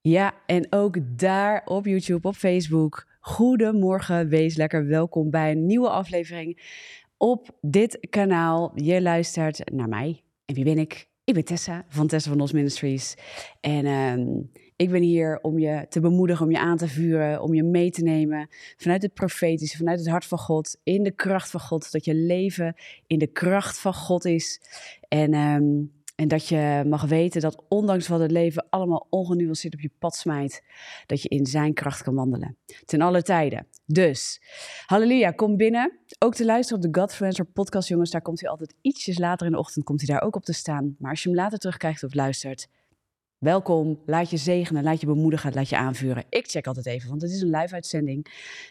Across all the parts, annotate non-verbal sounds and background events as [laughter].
Ja, en ook daar op YouTube, op Facebook. Goedemorgen, wees lekker welkom bij een nieuwe aflevering op dit kanaal. Je luistert naar mij. En wie ben ik? Ik ben Tessa van Tessa van Os Ministries. En ehm, ik ben hier om je te bemoedigen, om je aan te vuren, om je mee te nemen vanuit het profetische, vanuit het hart van God, in de kracht van God. Dat je leven in de kracht van God is. En ehm, en dat je mag weten dat ondanks wat het leven allemaal ongenuanceerd op je pad smijt, dat je in zijn kracht kan wandelen. Ten alle tijden. Dus, halleluja, kom binnen. Ook te luisteren op de Godfluencer podcast, jongens. Daar komt hij altijd ietsjes later in de ochtend, komt hij daar ook op te staan. Maar als je hem later terugkijkt of luistert, welkom. Laat je zegenen, laat je bemoedigen, laat je aanvuren. Ik check altijd even, want het is een live uitzending.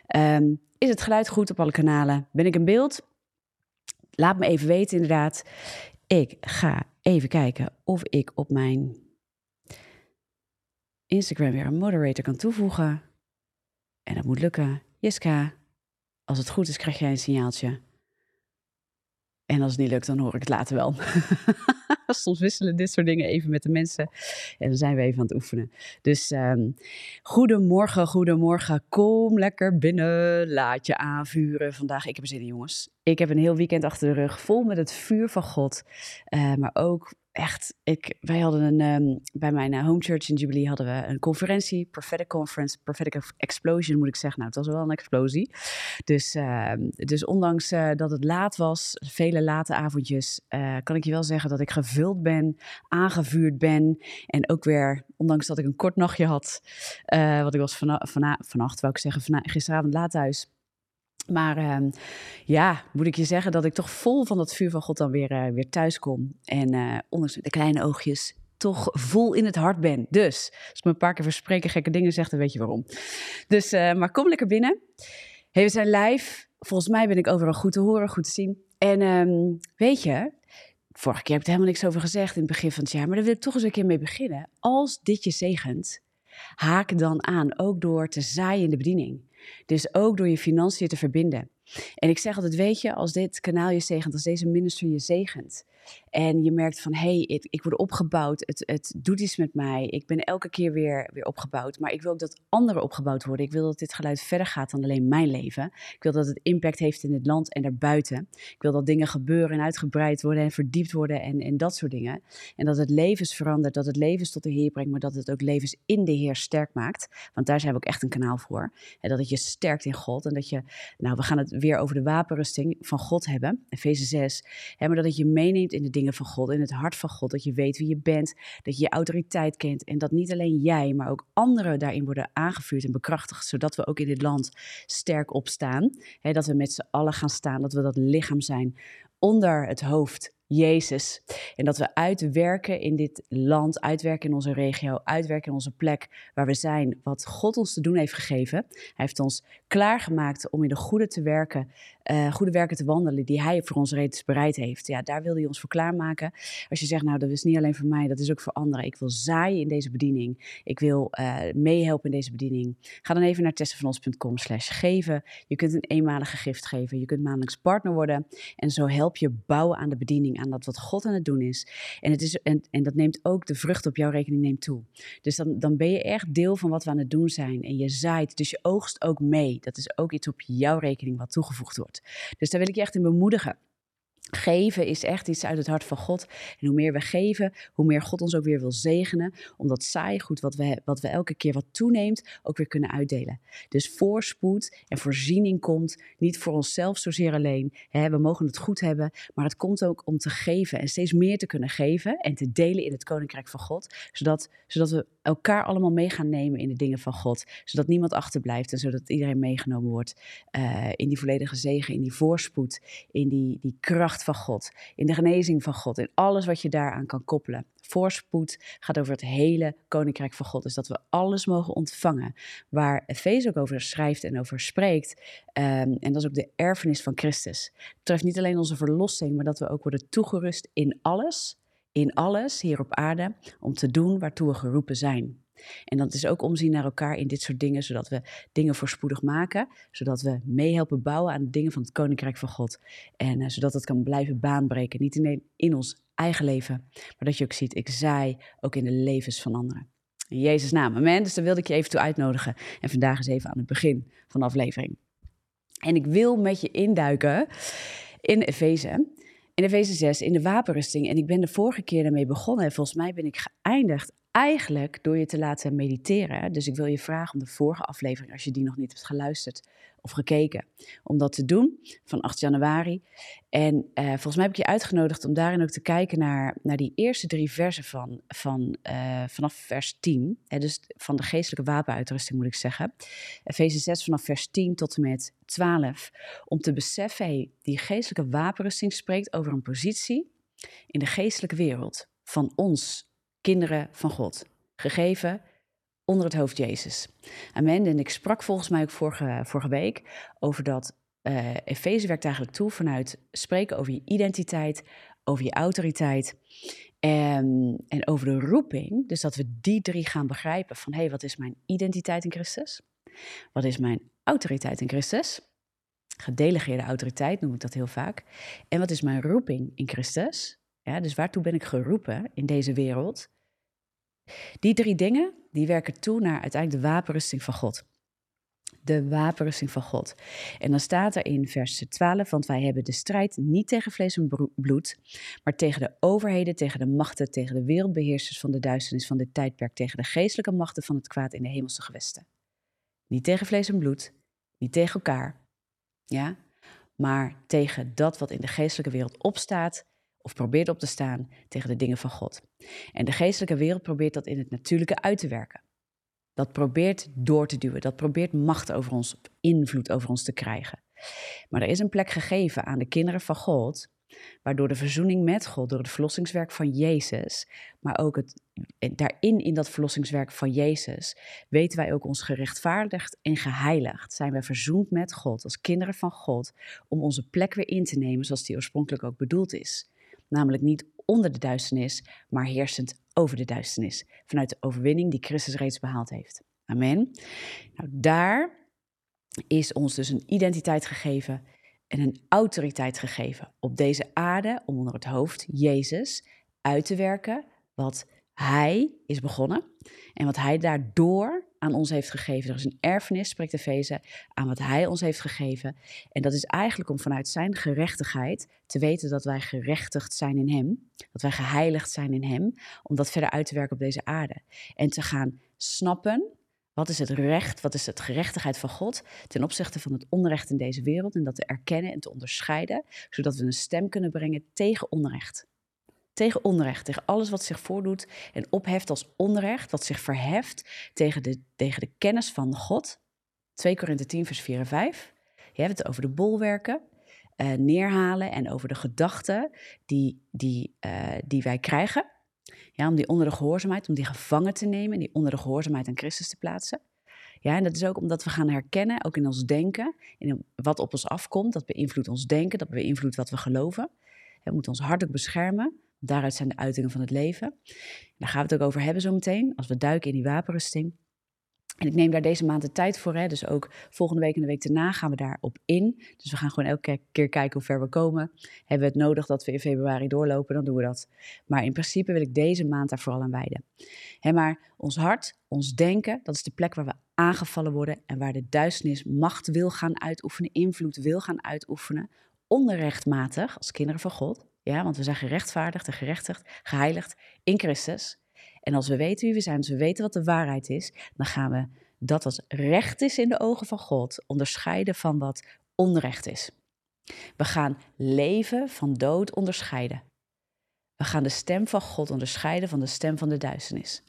Ehm, is het geluid goed op alle kanalen? Ben ik in beeld? Laat me even weten, inderdaad. Ik ga even kijken of ik op mijn Instagram weer een moderator kan toevoegen. En dat moet lukken. Jiska, als het goed is, krijg jij een signaaltje. En als het niet lukt, dan hoor ik het later wel. [laughs] [laughs] Soms wisselen dit soort dingen even met de mensen. En dan zijn we even aan het oefenen. Dus um, goedemorgen, goedemorgen. Kom lekker binnen. Laat je aanvuren. Vandaag, ik heb er zin in, jongens. Ik heb een heel weekend achter de rug vol met het vuur van God. Uh, maar ook echt, ik, wij hadden een, um, bij mijn uh, home church in Jubilee hadden we een conferentie, prophetic conference, prophetic explosion moet ik zeggen. Nou, het was wel een explosie. Dus, uh, dus ondanks uh, dat het laat was, vele late avondjes, eh, kan ik je wel zeggen dat ik gevuld ben, aangevuurd ben. En ook weer, ondanks dat ik een kort nachtje had, want ik was van, van, vannacht, wou ik zeggen, van, gisteravond laat thuis. Maar uh, ja, moet ik je zeggen dat ik toch vol van dat vuur van God dan weer, uh, weer thuis kom. En uh, ondanks de kleine oogjes toch vol in het hart ben. Dus als ik me een paar keer verspreken gekke dingen zeg, dan weet je waarom. Dus, uh, maar kom lekker binnen. Hey, we zijn live. Volgens mij ben ik overal goed te horen, goed te zien. En um, weet je, vorige keer heb ik er helemaal niks over gezegd in het begin van het jaar. Maar daar wil ik toch eens een keer mee beginnen. Als dit je zegent, haak dan aan, ook door te zaaien in de bediening. Dus ook door je financiën te verbinden. En ik zeg altijd, weet je, als dit kanaal je zegent, als deze ministry je zegent, en je merkt van, hé, hey, ik, word opgebouwd, het, het doet iets met mij. Ik ben elke keer weer, weer opgebouwd. Maar ik wil ook dat anderen opgebouwd worden. Ik wil dat dit geluid verder gaat dan alleen mijn leven. Ik wil dat het impact heeft in het land en daarbuiten. Ik wil dat dingen gebeuren en uitgebreid worden en verdiept worden en, en dat soort dingen. En dat het levens verandert, dat het levens tot de Heer brengt, maar dat het ook levens in de Heer sterk maakt. Want daar zijn we ook echt een kanaal voor. En dat het je sterkt in God. En dat je, nou, we gaan het weer over de wapenrusting van God hebben, Efeze 6. Hè, maar dat het je meeneemt in de dingen van God, in het hart van God. Dat je weet wie je bent, dat je je autoriteit kent. En dat niet alleen jij, maar ook anderen daarin worden aangevuurd en bekrachtigd. Zodat we ook in dit land sterk opstaan. He, dat we met z'n allen gaan staan, dat we dat lichaam zijn onder het hoofd Jezus. En dat we uitwerken in dit land, uitwerken in onze regio, uitwerken in onze plek waar we zijn, wat God ons te doen heeft gegeven. Hij heeft ons klaargemaakt om in de goede te werken, uh, goede werken te wandelen die Hij voor ons reeds bereid heeft. Ja, daar wil Hij ons voor klaarmaken. Als je zegt, nou, dat is niet alleen voor mij, dat is ook voor anderen. Ik wil zaaien in deze bediening. Ik wil uh, meehelpen in deze bediening. Ga dan even naar testenvanons.com slash geven. Je kunt een eenmalige gift geven. Je kunt maandelijks partner worden. En zo help je bouwen aan de bediening, aan dat wat God aan het doen is. En, het is, en, en dat neemt ook de vrucht op jouw rekening neemt toe. Dus dan, dan ben je echt deel van wat we aan het doen zijn. En je zaait, dus je oogst ook mee. Dat is ook iets op jouw rekening wat toegevoegd wordt. Dus daar wil ik je echt in bemoedigen. Geven is echt iets uit het hart van God. En hoe meer we geven, hoe meer God ons ook weer wil zegenen. Omdat saai goed wat we, wat we elke keer wat toeneemt, ook weer kunnen uitdelen. Dus voorspoed en voorziening komt niet voor onszelf zozeer alleen. We mogen het goed hebben, maar het komt ook om te geven en steeds meer te kunnen geven en te delen in het koninkrijk van God. Zodat, zodat we elkaar allemaal mee gaan nemen in de dingen van God. Zodat niemand achterblijft en zodat iedereen meegenomen wordt uh, in die volledige zegen, in die voorspoed, in die, die kracht van God, in de genezing van God, in alles wat je daaraan kan koppelen. Voorspoed gaat over het hele koninkrijk van God. Dus dat we alles mogen ontvangen. Waar Efeze ook over schrijft en over spreekt. Um, en dat is ook de erfenis van Christus. Het betreft niet alleen onze verlossing, maar dat we ook worden toegerust in alles. In alles hier op aarde om te doen waartoe we geroepen zijn. En dat is ook omzien naar elkaar in dit soort dingen, zodat we dingen voorspoedig maken, zodat we meehelpen bouwen aan de dingen van het Koninkrijk van God. En uh, zodat het kan blijven baanbreken, niet alleen in ons eigen leven, maar dat je ook ziet, ik zaai ook in de levens van anderen. In Jezus' naam, amen. Dus daar wilde ik je even toe uitnodigen. En vandaag is even aan het begin van de aflevering. En ik wil met je induiken in Efeze. In Efeze 6, in de wapenrusting. En ik ben de vorige keer daarmee begonnen. En volgens mij ben ik geëindigd eigenlijk door je te laten mediteren. Dus ik wil je vragen om de vorige aflevering, als je die nog niet hebt geluisterd of gekeken, om dat te doen van 8 januari. En uh, volgens mij heb ik je uitgenodigd om daarin ook te kijken naar, naar die eerste drie versen van, van, uh, vanaf vers 10. Hè, dus van de geestelijke wapenuitrusting moet ik zeggen. Efeze 6 vanaf vers 10 tot en met 12. Om te beseffen, die geestelijke wapenrusting spreekt over een positie in de geestelijke wereld van ons kinderen van God. Gegeven onder het hoofd Jezus. Amen. En ik sprak volgens mij ook vorige, vorige week over dat uh, Efeze werkt eigenlijk toe vanuit spreken over je identiteit, over je autoriteit en, en over de roeping. Dus dat we die drie gaan begrijpen van hé, hey, wat is mijn identiteit in Christus? Wat is mijn autoriteit in Christus? Gedelegeerde autoriteit noem ik dat heel vaak. En wat is mijn roeping in Christus? Ja, dus waartoe ben ik geroepen in deze wereld? Die drie dingen, die werken toe naar uiteindelijk de wapenrusting van God. De wapenrusting van God. En dan staat er in vers 12, want wij hebben de strijd niet tegen vlees en bloed, maar tegen de overheden, tegen de machten, tegen de wereldbeheersers van de duisternis van dit tijdperk, tegen de geestelijke machten van het kwaad in de hemelse gewesten. Niet tegen vlees en bloed, niet tegen elkaar, ja, maar tegen dat wat in de geestelijke wereld opstaat of probeert op te staan tegen de dingen van God. En de geestelijke wereld probeert dat in het natuurlijke uit te werken. Dat probeert door te duwen, dat probeert macht over ons, invloed over ons te krijgen. Maar er is een plek gegeven aan de kinderen van God, waardoor de verzoening met God, door het verlossingswerk van Jezus, maar ook het, daarin in dat verlossingswerk van Jezus, weten wij ook ons gerechtvaardigd en geheiligd. Zijn wij verzoend met God als kinderen van God om onze plek weer in te nemen zoals die oorspronkelijk ook bedoeld is. Namelijk niet onder de duisternis, maar heersend over de duisternis. Vanuit de overwinning die Christus reeds behaald heeft. Amen. Nou, daar is ons dus een identiteit gegeven en een autoriteit gegeven op deze aarde om onder het hoofd Jezus uit te werken wat Hij is begonnen en wat Hij daardoor aan ons heeft gegeven. Er is een erfenis, spreekt de Efeze, aan wat Hij ons heeft gegeven. En dat is eigenlijk om vanuit Zijn gerechtigheid te weten dat wij gerechtigd zijn in Hem. Dat wij geheiligd zijn in Hem. Om dat verder uit te werken op deze aarde. En te gaan snappen wat is het recht, wat is het gerechtigheid van God ten opzichte van het onrecht in deze wereld. En dat te erkennen en te onderscheiden, zodat we een stem kunnen brengen tegen onrecht tegen onrecht, tegen alles wat zich voordoet en opheft als onrecht, wat zich verheft tegen de, tegen de kennis van God. 2 Korinthe 10, vers 4 en 5. Je hebt het over de bolwerken, uh, neerhalen en over de gedachten die, die, uh, die wij krijgen. Ja, om die onder de gehoorzaamheid, om die gevangen te nemen en die onder de gehoorzaamheid aan Christus te plaatsen. Ja, en dat is ook omdat we gaan herkennen, ook in ons denken, in wat op ons afkomt. Dat beïnvloedt ons denken, dat beïnvloedt wat we geloven. We moeten ons hart ook beschermen. Daaruit zijn de uitingen van het leven. Daar gaan we het ook over hebben zometeen, als we duiken in die wapenrusting. En ik neem daar deze maand de tijd voor. Hè. Dus ook volgende week en de week daarna gaan we daarop in. Dus we gaan gewoon elke keer kijken hoe ver we komen. Hebben we het nodig dat we in februari doorlopen, dan doen we dat. Maar in principe wil ik deze maand daar vooral aan wijden. Hè, maar ons hart, ons denken, dat is de plek waar we aangevallen worden. En waar de duisternis macht wil gaan uitoefenen, invloed wil gaan uitoefenen. Onrechtmatig, als kinderen van God. Ja, want we zijn gerechtvaardigd en gerechtigd, geheiligd in Christus. En als we weten wie we zijn, als we weten wat de waarheid is, dan gaan we dat wat recht is in de ogen van God onderscheiden van wat onrecht is. We gaan leven van dood onderscheiden. We gaan de stem van God onderscheiden van de stem van de duisternis.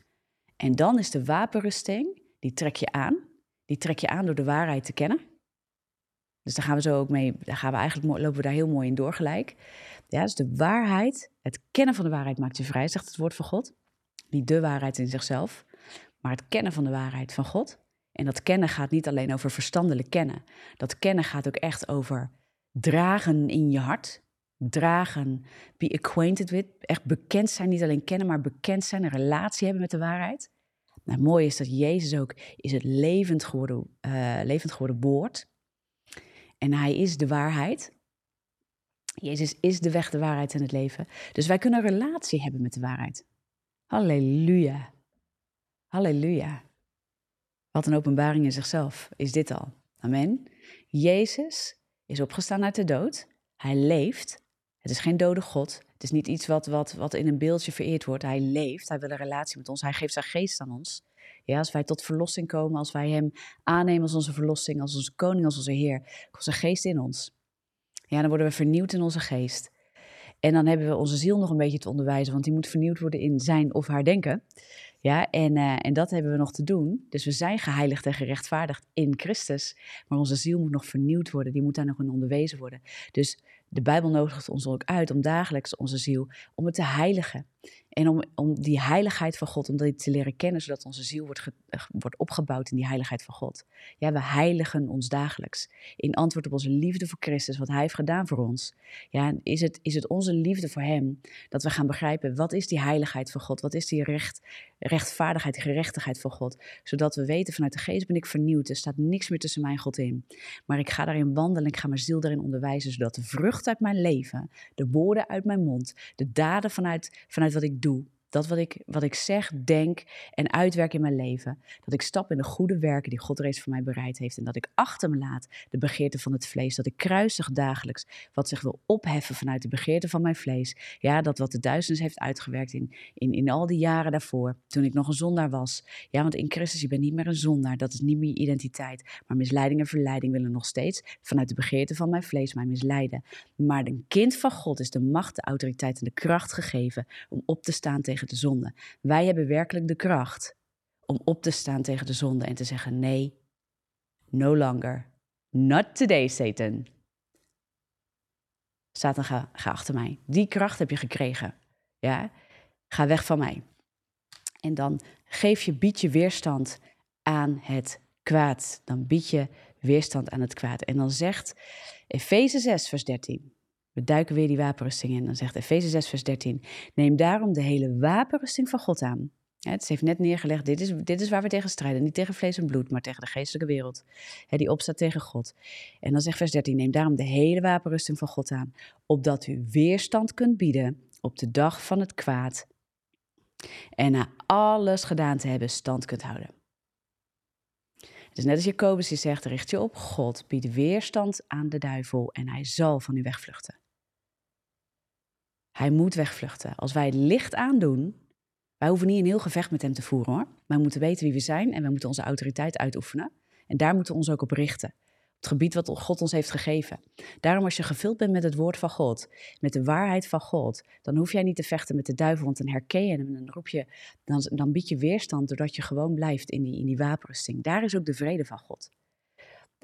En dan is de wapenrusting, die trek je aan. Die trek je aan door de waarheid te kennen. Dus daar gaan we zo ook mee, daar gaan we eigenlijk, lopen we daar heel mooi in door gelijk. Ja, dus de waarheid, het kennen van de waarheid maakt je vrij, zegt het woord van God. Niet de waarheid in zichzelf, maar het kennen van de waarheid van God. En dat kennen gaat niet alleen over verstandelijk kennen. Dat kennen gaat ook echt over dragen in je hart. Dragen, be acquainted with. Echt bekend zijn, niet alleen kennen, maar bekend zijn, een relatie hebben met de waarheid. Nou, mooi is dat Jezus ook is het levend geworden, uh, levend geworden woord. En hij is de waarheid. Jezus is de weg, de waarheid en het leven. Dus wij kunnen een relatie hebben met de waarheid. Halleluja. Halleluja. Wat een openbaring in zichzelf is dit al. Amen. Jezus is opgestaan uit de dood. Hij leeft. Het is geen dode God. Het is niet iets wat, wat, wat in een beeldje vereerd wordt. Hij leeft. Hij wil een relatie met ons. Hij geeft zijn geest aan ons. Ja, als wij tot verlossing komen, als wij Hem aannemen als onze verlossing, als onze koning, als onze Heer, komt zijn geest in ons. Ja, dan worden we vernieuwd in onze geest. En dan hebben we onze ziel nog een beetje te onderwijzen, want die moet vernieuwd worden in zijn of haar denken. Ja, en, uh, en dat hebben we nog te doen. Dus we zijn geheiligd en gerechtvaardigd in Christus. Maar onze ziel moet nog vernieuwd worden. Die moet daar nog in onderwezen worden. Dus de Bijbel nodigt ons ook uit om dagelijks onze ziel, om het te heiligen. En om, om die heiligheid van God, om die te leren kennen, zodat onze ziel wordt, eh, wordt opgebouwd in die heiligheid van God. Ja, we heiligen ons dagelijks. In antwoord op onze liefde voor Christus, wat Hij heeft gedaan voor ons. Ja, is het, is het onze liefde voor Hem dat we gaan begrijpen, wat is die heiligheid van God? Wat is die recht, rechtvaardigheid, gerechtigheid van God? Zodat we weten, vanuit de geest ben ik vernieuwd. Er staat niks meer tussen mij en God in. Maar ik ga daarin wandelen, ik ga mijn ziel daarin onderwijzen, zodat de vrucht uit mijn leven, de woorden uit mijn mond, de daden vanuit, vanuit wat ik doe, dat wat ik, wat ik zeg, denk en uitwerk in mijn leven. Dat ik stap in de goede werken die God reeds voor mij bereid heeft. En dat ik achter me laat de begeerte van het vlees. Dat ik kruisig dagelijks wat zich wil opheffen vanuit de begeerte van mijn vlees. Ja, dat wat de duisternis heeft uitgewerkt in, in, in al die jaren daarvoor. Toen ik nog een zondaar was. Ja, want in Christus, je bent niet meer een zondaar. Dat is niet meer je identiteit. Maar misleiding en verleiding willen nog steeds vanuit de begeerte van mijn vlees mij misleiden. Maar een kind van God is de macht, de autoriteit en de kracht gegeven om op te staan tegen de zonde. Wij hebben werkelijk de kracht om op te staan tegen de zonde en te zeggen: nee, no longer. Not today, Satan. Satan, ga, ga achter mij. Die kracht heb je gekregen. Ja? Ga weg van mij. En dan geef je, bied je weerstand aan het kwaad. Dan bied je weerstand aan het kwaad. En dan zegt Efeze 6, vers 13. We duiken weer die wapenrusting in. Dan zegt Efeze 6, vers 13: Neem daarom de hele wapenrusting van God aan. het heeft net neergelegd, dit is, dit is waar we tegen strijden. Niet tegen vlees en bloed, maar tegen de geestelijke wereld. die opstaat tegen God. En dan zegt vers 13, neem daarom de hele wapenrusting van God aan. Opdat u weerstand kunt bieden op de dag van het kwaad. En na alles gedaan te hebben, stand kunt houden. Dus net als Jacobus die zegt, richt je op God, bied weerstand aan de duivel en hij zal van u wegvluchten. Hij moet wegvluchten. Als wij licht aandoen, wij hoeven niet een heel gevecht met hem te voeren hoor. Wij moeten weten wie we zijn en we moeten onze autoriteit uitoefenen. En daar moeten we ons ook op richten. Het gebied wat God ons heeft gegeven. Daarom als je gevuld bent met het woord van God, met de waarheid van God, dan hoef jij niet te vechten met de duivel, want dan herken je hem en dan, roep je, dan, dan bied je weerstand doordat je gewoon blijft in die, in die wapenrusting. Daar is ook de vrede van God.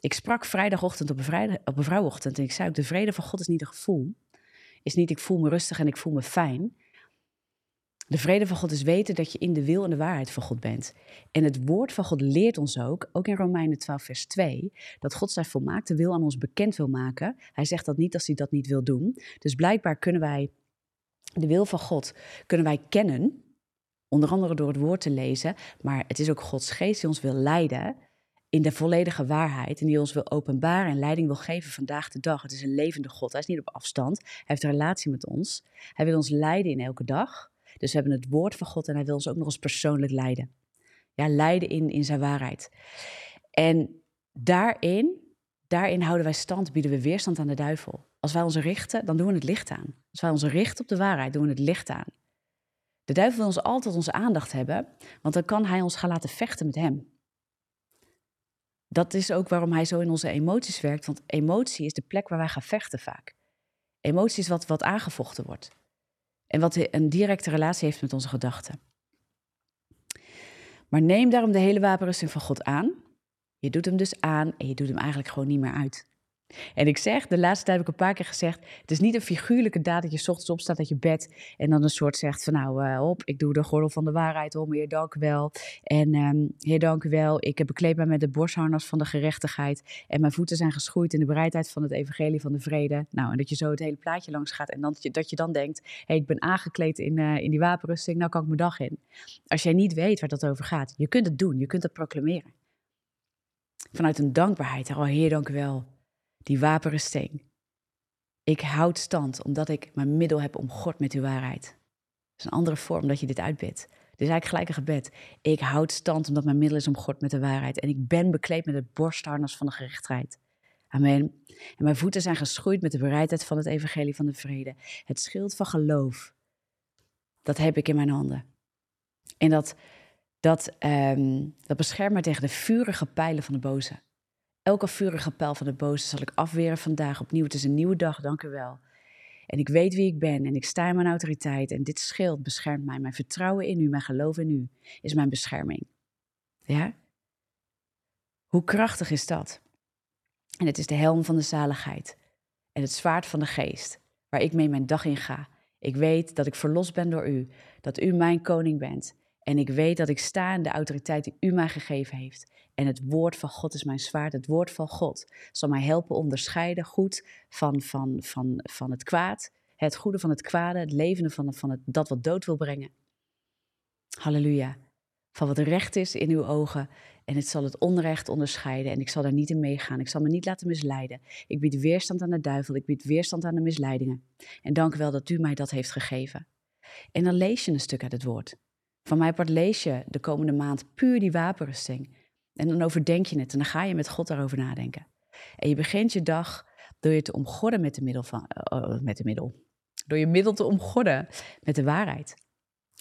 Ik sprak vrijdagochtend op een, vrijdag, op een vrouwochtend en ik zei ook, de vrede van God is niet een gevoel, is niet ik voel me rustig en ik voel me fijn. De vrede van God is weten dat je in de wil en de waarheid van God bent. En het woord van God leert ons ook, ook in Romeinen 12, vers 2, dat God zijn volmaakte wil aan ons bekend wil maken. Hij zegt dat niet als hij dat niet wil doen. Dus blijkbaar kunnen wij de wil van God kunnen wij kennen, onder andere door het woord te lezen, maar het is ook Gods geest die ons wil leiden in de volledige waarheid en die ons wil openbaren en leiding wil geven vandaag de dag. Het is een levende God. Hij is niet op afstand. Hij heeft een relatie met ons. Hij wil ons leiden in elke dag. Dus we hebben het woord van God en hij wil ons ook nog eens persoonlijk leiden. Ja, leiden in, in zijn waarheid. En daarin, daarin houden wij stand, bieden we weerstand aan de duivel. Als wij ons richten, dan doen we het licht aan. Als wij ons richten op de waarheid, doen we het licht aan. De duivel wil ons altijd onze aandacht hebben, want dan kan hij ons gaan laten vechten met hem. Dat is ook waarom hij zo in onze emoties werkt, want emotie is de plek waar wij gaan vechten vaak. Emotie is wat, wat aangevochten wordt. En wat een directe relatie heeft met onze gedachten. Maar neem daarom de hele wapenrusting van God aan. Je doet hem dus aan en je doet hem eigenlijk gewoon niet meer uit. En ik zeg, de laatste tijd heb ik een paar keer gezegd, het is niet een figuurlijke daad dat je ochtends opstaat uit je bed en dan een soort zegt van nou, uh, op, ik doe de gordel van de waarheid om, heer dank u wel. En um, heer dank u wel, ik heb bekleed mij met de borstharnas van de gerechtigheid en mijn voeten zijn geschoeid in de bereidheid van het evangelie van de vrede. Nou, en dat je zo het hele plaatje langs gaat en dan, dat, je, dat je dan denkt, hé, hey, ik ben aangekleed in, uh, in die wapenrusting, nou kan ik mijn dag in. Als jij niet weet waar dat over gaat, je kunt het doen, je kunt het proclameren. Vanuit een dankbaarheid, oh heer dank u wel die wapenrusting. Ik houd stand omdat ik mijn middel heb omgord met uw waarheid. Dat is een andere vorm dat je dit uitbidt. Dit is eigenlijk gelijk een gebed. Ik houd stand omdat mijn middel is omgord met de waarheid. En ik ben bekleed met het borstharnas van de gerechtigheid. Amen. En mijn voeten zijn geschoeid met de bereidheid van het evangelie van de vrede. Het schild van geloof. Dat heb ik in mijn handen. En dat, dat, um, dat beschermt mij tegen de vurige pijlen van de boze. Elke vurige pijl van de boze zal ik afweren vandaag opnieuw. Het is een nieuwe dag, dank u wel. En ik weet wie ik ben en ik sta in mijn autoriteit. En dit schild beschermt mij. Mijn vertrouwen in u, mijn geloof in u is mijn bescherming. Ja? Hoe krachtig is dat? En het is de helm van de zaligheid. En het zwaard van de geest, waar ik mee mijn dag in ga. Ik weet dat ik verlost ben door u, dat u mijn koning bent. En ik weet dat ik sta in de autoriteit die u mij gegeven heeft. En het woord van God is mijn zwaard. Het woord van God zal mij helpen onderscheiden goed van, van, van, van het kwaad. Het goede van het kwade, het levende van, van het, dat wat dood wil brengen. Halleluja. Van wat recht is in uw ogen. En het zal het onrecht onderscheiden. En ik zal daar niet in meegaan. Ik zal me niet laten misleiden. Ik bied weerstand aan de duivel. Ik bied weerstand aan de misleidingen. En dank wel dat u mij dat heeft gegeven. En dan lees je een stuk uit het woord. Van mij part lees je de komende maand puur die wapenrusting. En dan overdenk je het en dan ga je met God daarover nadenken. En je begint je dag door je te omgorden met de middel van, uh, met de middel. Door je middel te omgorden met de waarheid.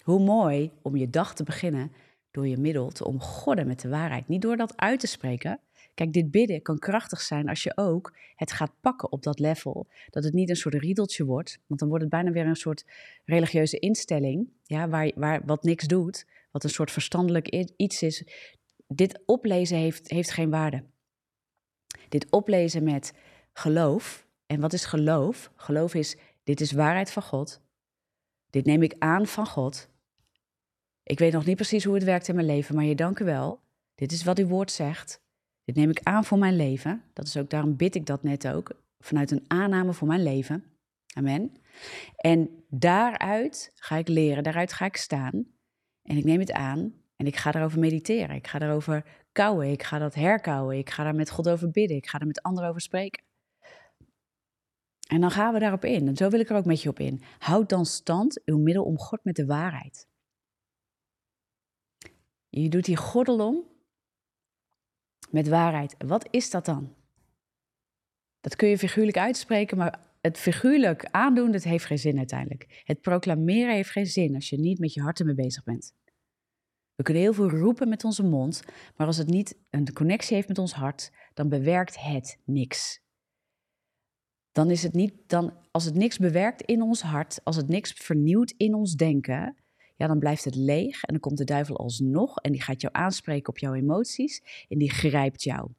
Hoe mooi om je dag te beginnen door je middel te omgorden met de waarheid. Niet door dat uit te spreken. Kijk, dit bidden kan krachtig zijn als je ook het gaat pakken op dat level. Dat het niet een soort riedeltje wordt, want dan wordt het bijna weer een soort religieuze instelling, ja, waar, waar, wat niks doet, wat een soort verstandelijk iets is dit oplezen heeft, heeft geen waarde. Dit oplezen met geloof. En wat is geloof? Geloof is, dit is waarheid van God. Dit neem ik aan van God. Ik weet nog niet precies hoe het werkt in mijn leven, maar je dank u wel. Dit is wat uw woord zegt. Dit neem ik aan voor mijn leven. Dat is ook, daarom bid ik dat net ook. Vanuit een aanname voor mijn leven. Amen. En daaruit ga ik leren, daaruit ga ik staan. En ik neem het aan en ik ga daarover mediteren. Ik ga daarover kouwen. Ik ga dat herkouwen. Ik ga daar met God over bidden. Ik ga er met anderen over spreken. En dan gaan we daarop in. En zo wil ik er ook met je op in. Houd dan stand uw middel om God met de waarheid. Je doet die gordel om met waarheid. Wat is dat dan? Dat kun je figuurlijk uitspreken, maar het figuurlijk aandoen, dat heeft geen zin uiteindelijk. Het proclameren heeft geen zin als je niet met je hart ermee bezig bent. We kunnen heel veel roepen met onze mond, maar als het niet een connectie heeft met ons hart, dan bewerkt het niks. Dan is het niet, dan, als het niks bewerkt in ons hart, als het niks vernieuwt in ons denken, ja, dan blijft het leeg en dan komt de duivel alsnog en die gaat jou aanspreken op jouw emoties en die grijpt jou.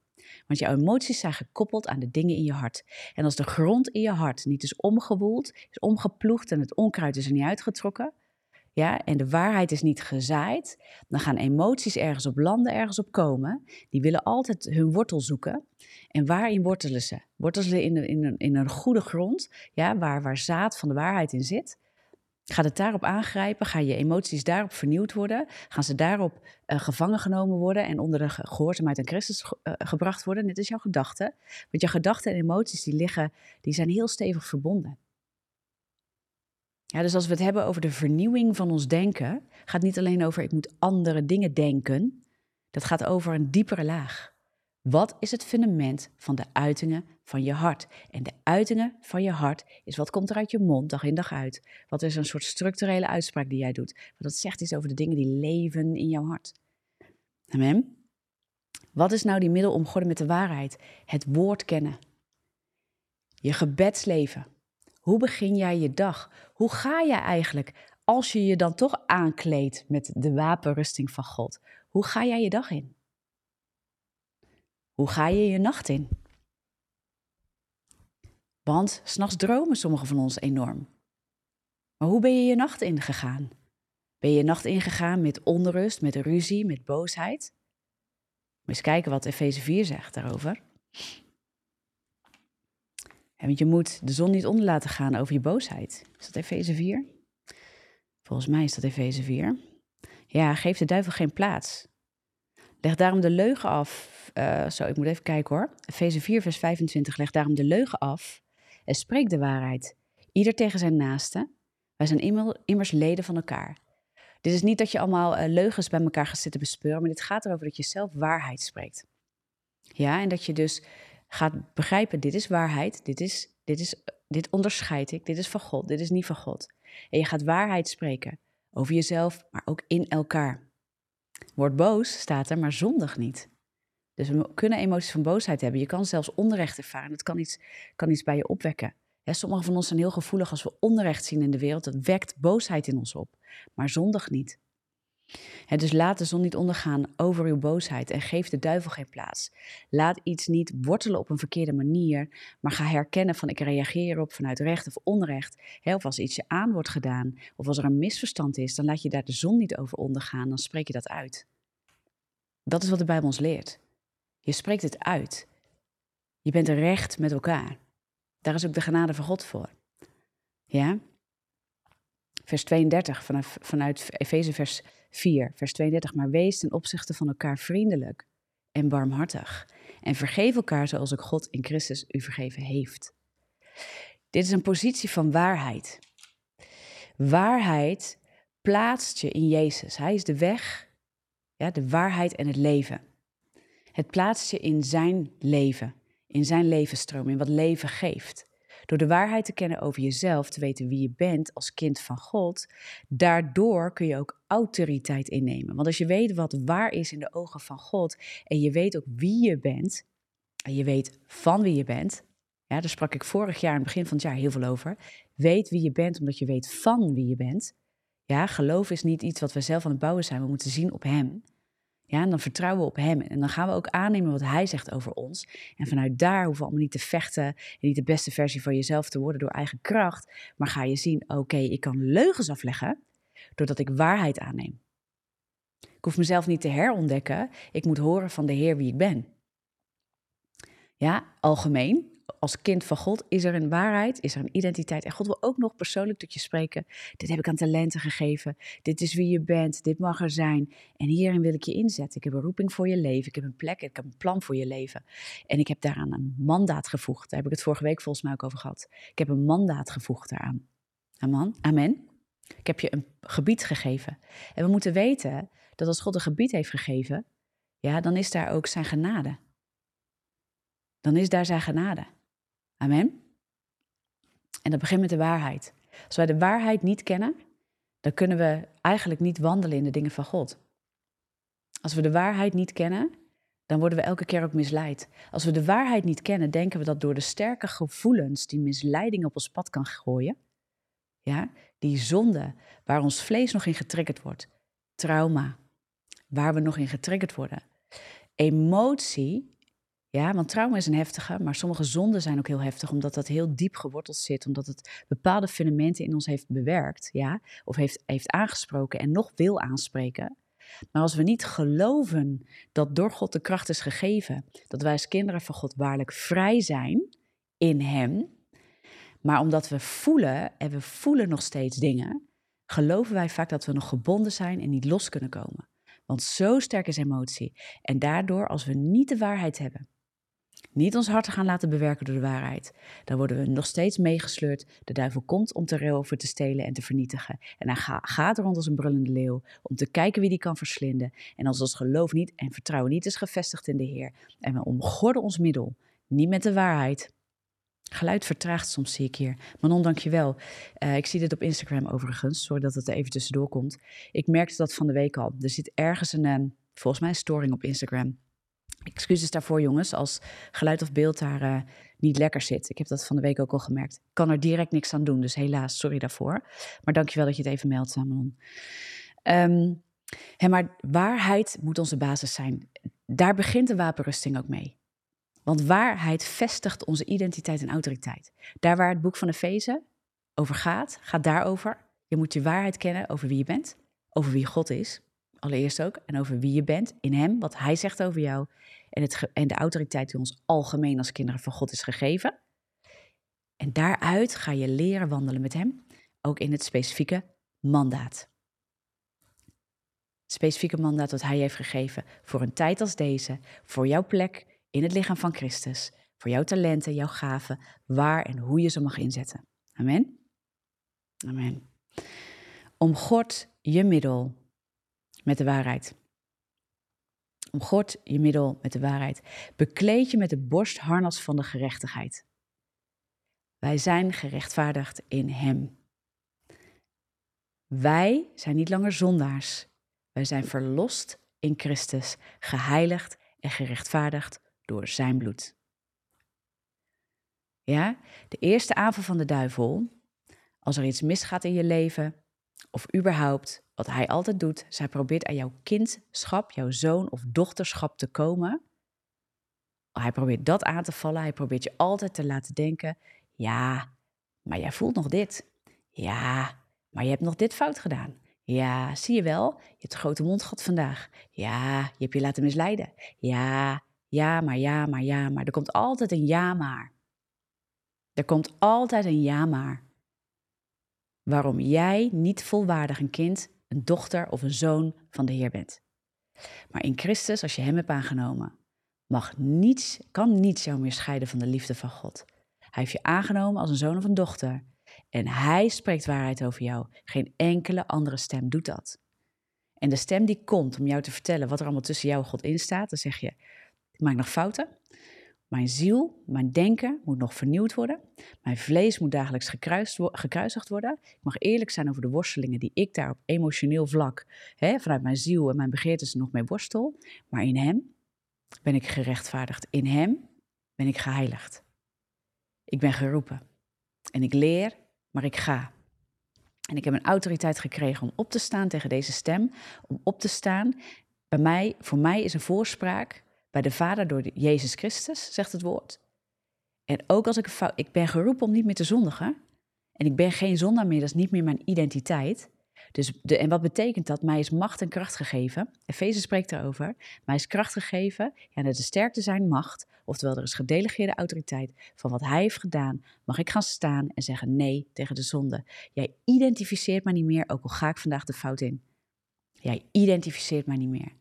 Want jouw emoties zijn gekoppeld aan de dingen in je hart. En als de grond in je hart niet is omgewoeld, is omgeploegd en het onkruid is er niet uitgetrokken, ja, en de waarheid is niet gezaaid, dan gaan emoties ergens op landen, ergens op komen. Die willen altijd hun wortel zoeken. En waarin wortelen ze? Wortelen ze in, in, een, in een goede grond, ja, waar, waar zaad van de waarheid in zit. Gaat het daarop aangrijpen? Gaan je emoties daarop vernieuwd worden? Gaan ze daarop uh, gevangen genomen worden en onder de gehoorzaamheid aan Christus uh, gebracht worden? Dit is jouw gedachte. Want jouw gedachten en emoties die liggen, die zijn heel stevig verbonden. Ja, dus als we het hebben over de vernieuwing van ons denken, gaat het niet alleen over ik moet andere dingen denken. Dat gaat over een diepere laag. Wat is het fundament van de uitingen van je hart? En de uitingen van je hart is wat komt er uit je mond dag in dag uit. Wat is een soort structurele uitspraak die jij doet? Want dat zegt iets over de dingen die leven in jouw hart. Amen. Wat is nou die middel om God met de waarheid? Het woord kennen. Je gebedsleven. Hoe begin jij je dag? Hoe ga je eigenlijk als je je dan toch aankleedt met de wapenrusting van God? Hoe ga jij je dag in? Hoe ga je je nacht in? Want s'nachts dromen sommigen van ons enorm. Maar hoe ben je je nacht ingegaan? Ben je je nacht ingegaan met onrust, met ruzie, met boosheid? eens kijken wat Efeze 4 zegt daarover. want je moet de zon niet onder laten gaan over je boosheid. Is dat Efeze 4? Volgens mij is dat Efeze 4. Ja, geef de duivel geen plaats. Leg daarom de leugen af. Uh, zo, ik moet even kijken hoor. Efeze 4, vers 25. Leg daarom de leugen af en spreek de waarheid. Ieder tegen zijn naaste. Wij zijn immers leden van elkaar. Dit is niet dat je allemaal uh, leugens bij elkaar gaat zitten bespeuren, maar dit gaat erover dat je zelf waarheid spreekt. Ja, en dat je dus gaat begrijpen, dit is waarheid, dit, is, dit, is, dit onderscheid ik, dit is van God, dit is niet van God. En je gaat waarheid spreken over jezelf, maar ook in elkaar. Word boos, staat er, maar zondig niet. Dus we kunnen emoties van boosheid hebben. Je kan zelfs onrecht ervaren. Dat kan iets, kan iets bij je opwekken. Ja, sommigen van ons zijn heel gevoelig als we onrecht zien in de wereld. Dat wekt boosheid in ons op. Maar zondig niet. dus laat de zon niet ondergaan over uw boosheid en geef de duivel geen plaats. Laat iets niet wortelen op een verkeerde manier, maar ga herkennen van ik reageer op vanuit recht of onrecht. of als iets je aan wordt gedaan, of als er een misverstand is, dan laat je daar de zon niet over ondergaan, dan spreek je dat uit. Dat is wat de Bijbel ons leert. Je spreekt het uit. Je bent recht met elkaar. Daar is ook de genade van God voor. Ja? Vers 32 vanaf, vanuit Efeze vers 4, vers 32. Maar wees ten opzichte van elkaar vriendelijk en barmhartig. En vergeef elkaar zoals ook God in Christus u vergeven heeft. Dit is een positie van waarheid. Waarheid plaatst je in Jezus. Hij is de weg, ja, de waarheid en het leven. Het plaatst je in zijn leven, in zijn levensstroom, in wat leven geeft. Door de waarheid te kennen over jezelf, te weten wie je bent als kind van God, daardoor kun je ook autoriteit innemen. Want als je weet wat waar is in de ogen van God en je weet ook wie je bent, en je weet van wie je bent, ja, daar sprak ik vorig jaar, aan het begin van het jaar, heel veel over. Weet wie je bent omdat je weet van wie je bent. Ja, geloof is niet iets wat we zelf aan het bouwen zijn. We moeten zien op Hem. Ja, en dan vertrouwen we op Hem. En dan gaan we ook aannemen wat Hij zegt over ons. En vanuit daar hoeven we allemaal niet te vechten en niet de beste versie van jezelf te worden door eigen kracht. Maar ga je zien, oké, ik kan leugens afleggen doordat ik waarheid aanneem. Ik hoef mezelf niet te herontdekken. Ik moet horen van de Heer wie ik ben. Ja, algemeen als kind van God is er een waarheid, is er een identiteit. En God wil ook nog persoonlijk tot je spreken. Dit heb ik aan talenten gegeven. Dit is wie je bent. Dit mag er zijn. En hierin wil ik je inzetten. Ik heb een roeping voor je leven. Ik heb een plek. Ik heb een plan voor je leven. En ik heb daaraan een mandaat gevoegd. Daar heb ik het vorige week volgens mij ook over gehad. Ik heb een mandaat gevoegd daaraan. Amen. Amen. Ik heb je een gebied gegeven. En we moeten weten dat als God een gebied heeft gegeven, ja, dan is daar ook zijn genade. Dan is daar zijn genade. Amen. En dat begint met de waarheid. Als wij de waarheid niet kennen, dan kunnen we eigenlijk niet wandelen in de dingen van God. Als we de waarheid niet kennen, dan worden we elke keer ook misleid. Als we de waarheid niet kennen, denken we dat door de sterke gevoelens die misleiding op ons pad kan gooien, ja, die zonde waar ons vlees nog in getriggerd wordt, trauma, waar we nog in getriggerd worden, emotie ja, want trauma is een heftige, maar sommige zonden zijn ook heel heftig, omdat dat heel diep geworteld zit, omdat het bepaalde fundamenten in ons heeft bewerkt, ja, of heeft, heeft aangesproken en nog wil aanspreken. Maar als we niet geloven dat door God de kracht is gegeven, dat wij als kinderen van God waarlijk vrij zijn in Hem, maar omdat we voelen en we voelen nog steeds dingen, geloven wij vaak dat we nog gebonden zijn en niet los kunnen komen. Want zo sterk is emotie. En daardoor, als we niet de waarheid hebben, niet ons hart gaan laten bewerken door de waarheid. Dan worden we nog steeds meegesleurd. De duivel komt om te roven, te stelen en te vernietigen. En hij gaat rond als een brullende leeuw om te kijken wie die kan verslinden. En als ons geloof niet en vertrouwen niet is gevestigd in de Heer en we omgorden ons middel, niet met de waarheid. Geluid vertraagt soms, zie ik hier. Manon, dank je wel. Uh, ik zie dit op Instagram overigens, sorry dat het er even tussendoor komt. Ik merkte dat van de week al. Er zit ergens een, uh, volgens mij een storing op Instagram. Excuses daarvoor, jongens, als geluid of beeld daar uh, niet lekker zit. Ik heb dat van de week ook al gemerkt. Ik kan er direct niks aan doen, dus helaas, sorry daarvoor. Maar dankjewel dat je het even meldt, Samon. Um, hè, maar waarheid moet onze basis zijn. Daar begint de wapenrusting ook mee. Want waarheid vestigt onze identiteit en autoriteit. Daar waar het boek van Efeze over gaat, gaat daarover. Je moet je waarheid kennen over wie je bent, over wie God is, allereerst ook, en over wie je bent in Hem, wat Hij zegt over jou en, het, en de autoriteit die ons algemeen als kinderen van God is gegeven. En daaruit ga je leren wandelen met Hem, ook in het specifieke mandaat. Het specifieke mandaat dat Hij heeft gegeven voor een tijd als deze, voor jouw plek in het lichaam van Christus, voor jouw talenten, jouw gaven, waar en hoe je ze mag inzetten. Amen. Amen. Om God je middel met de waarheid. Om God je middel met de waarheid. Bekleed je met de borstharnas van de gerechtigheid. Wij zijn gerechtvaardigd in Hem. Wij zijn niet langer zondaars. Wij zijn verlost in Christus, geheiligd en gerechtvaardigd door Zijn bloed. Ja, de eerste aanval van de duivel, als er iets misgaat in je leven, of überhaupt wat hij altijd doet, hij probeert aan jouw kindschap, jouw zoon of dochterschap te komen. Hij probeert dat aan te vallen. Hij probeert je altijd te laten denken: ja, maar jij voelt nog dit. Ja, maar je hebt nog dit fout gedaan. Ja, zie je wel, je hebt een grote mond gehad vandaag. Ja, je hebt je laten misleiden. Ja, ja, maar ja, maar ja, maar. Er komt altijd een ja, maar. Er komt altijd een ja, maar. Waarom jij niet volwaardig een kind, een dochter of een zoon van de Heer bent. Maar in Christus, als je Hem hebt aangenomen, mag niets, kan niets jou meer scheiden van de liefde van God. Hij heeft je aangenomen als een zoon of een dochter. En Hij spreekt waarheid over jou. Geen enkele andere stem doet dat. En de stem die komt om jou te vertellen wat er allemaal tussen jou en God in staat, dan zeg je: Ik maak nog fouten. Mijn ziel, mijn denken moet nog vernieuwd worden. Mijn vlees moet dagelijks gekruisigd worden. Ik mag eerlijk zijn over de worstelingen die ik daar op emotioneel vlak, hè, vanuit mijn ziel en mijn begeertes nog mee worstel. Maar in Hem ben ik gerechtvaardigd. In Hem ben ik geheiligd. Ik ben geroepen. En ik leer, maar ik ga. En ik heb een autoriteit gekregen om op te staan tegen deze stem. Om op te staan. Bij mij, voor mij is een voorspraak bij de Vader door Jezus Christus, zegt het woord. En ook als ik een fout, ik ben geroepen om niet meer te zondigen. En ik ben geen zondaar meer, dat is niet meer mijn identiteit. Dus de, en wat betekent dat? Mij is macht en kracht gegeven. Efeze spreekt erover. Mij is kracht gegeven. Ja, dat de sterkte zijn macht. Oftewel, er is gedelegeerde autoriteit van wat hij heeft gedaan. Mag ik gaan staan en zeggen nee tegen de zonde. Jij identificeert mij niet meer, ook al ga ik vandaag de fout in. Jij identificeert mij niet meer.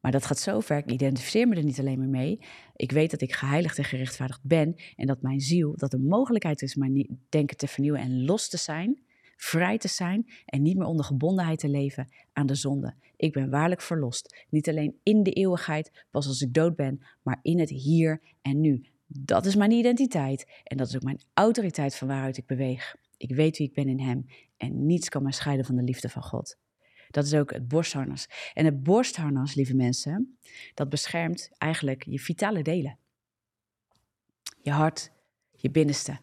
Maar dat gaat zo ver, ik identificeer me er niet alleen meer mee. Ik weet dat ik geheiligd en gerechtvaardigd ben en dat mijn ziel, dat er mogelijkheid is mijn denken te vernieuwen en los te zijn, vrij te zijn en niet meer onder gebondenheid te leven aan de zonde. Ik ben waarlijk verlost, niet alleen in de eeuwigheid, pas als ik dood ben, maar in het hier en nu. Dat is mijn identiteit en dat is ook mijn autoriteit van waaruit ik beweeg. Ik weet wie ik ben in Hem en niets kan mij scheiden van de liefde van God. Dat is ook het borstharnas. En het borstharnas, lieve mensen, dat beschermt eigenlijk je vitale delen. Je hart, je binnenste.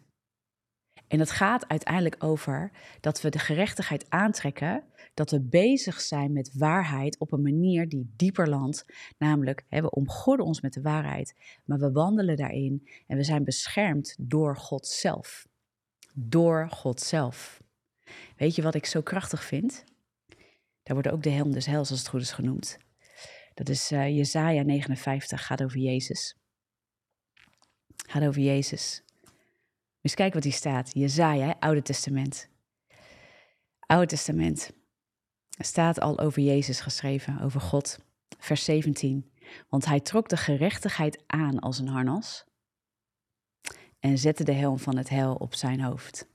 En het gaat uiteindelijk over dat we de gerechtigheid aantrekken, dat we bezig zijn met waarheid op een manier die dieper landt. Namelijk, hè, we omgorden ons met de waarheid, maar we wandelen daarin en we zijn beschermd door God zelf. Door God zelf. Weet je wat ik zo krachtig vind? Daar wordt ook de helm des hels, als het goed is, genoemd. Dat is uh, Jezaja 59, gaat over Jezus. Gaat over Jezus. Eens kijken wat hier staat. Jezaja, Oude Testament. Oude Testament. Er staat al over Jezus geschreven, over God. Vers 17. Want hij trok de gerechtigheid aan als een harnas en zette de helm van het hel op zijn hoofd.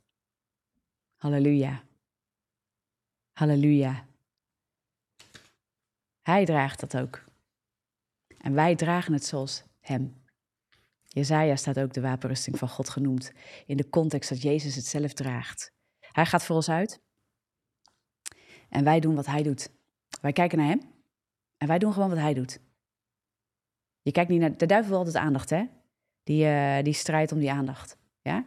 Halleluja. Halleluja. Hij draagt dat ook. En wij dragen het zoals Hem. Jezaja staat ook de wapenrusting van God genoemd, in de context dat Jezus het zelf draagt. Hij gaat voor ons uit en wij doen wat Hij doet. Wij kijken naar Hem en wij doen gewoon wat Hij doet. Je kijkt niet naar... De duivel altijd aandacht, hè? Die, uh, die strijdt om die aandacht, ja?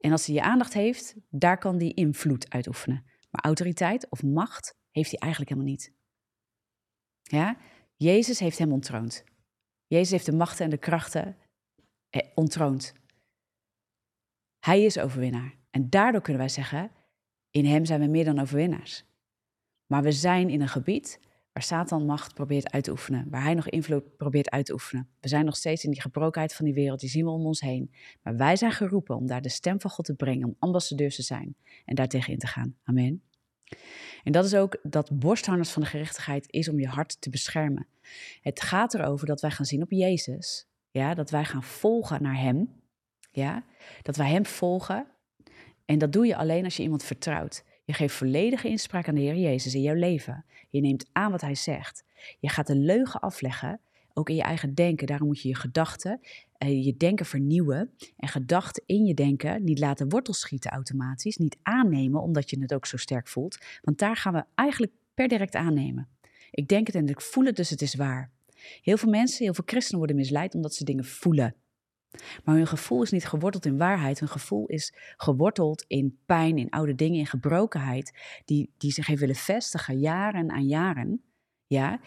En als hij je aandacht heeft, daar kan die invloed uitoefenen. Maar autoriteit of macht heeft hij eigenlijk helemaal niet. Ja? Jezus heeft hem ontroond. Jezus heeft de machten en de krachten eh, ontroont. Hij is overwinnaar. En daardoor kunnen wij zeggen, in hem zijn we meer dan overwinnaars. Maar we zijn in een gebied waar Satan macht probeert uit te oefenen, waar hij nog invloed probeert uit te oefenen. We zijn nog steeds in die gebrokenheid van die wereld, die zien we om ons heen. Maar wij zijn geroepen om daar de stem van God te brengen, om ambassadeurs te zijn en daartegen in te gaan. Amen. En dat is ook dat borstharnas van de gerechtigheid is om je hart te beschermen. Het gaat erover dat wij gaan zien op Jezus, ja, dat wij gaan volgen naar Hem, ja, dat wij Hem volgen. En dat doe je alleen als je iemand vertrouwt. Je geeft volledige inspraak aan de Heer Jezus in jouw leven. Je neemt aan wat Hij zegt. Je gaat de leugen afleggen, ook in je eigen denken. Daarom moet je je gedachten, uh, je denken vernieuwen. En gedachten in je denken niet laten wortels schieten automatisch. Niet aannemen, omdat je het ook zo sterk voelt. Want daar gaan we eigenlijk per direct aannemen. Ik denk het en ik voel het, dus het is waar. Heel veel mensen, heel veel christenen worden misleid omdat ze dingen voelen. Maar hun gevoel is niet geworteld in waarheid. Hun gevoel is geworteld in pijn, in oude dingen, in gebrokenheid, die, die zich heeft willen vestigen, jaren aan jaren. Ja?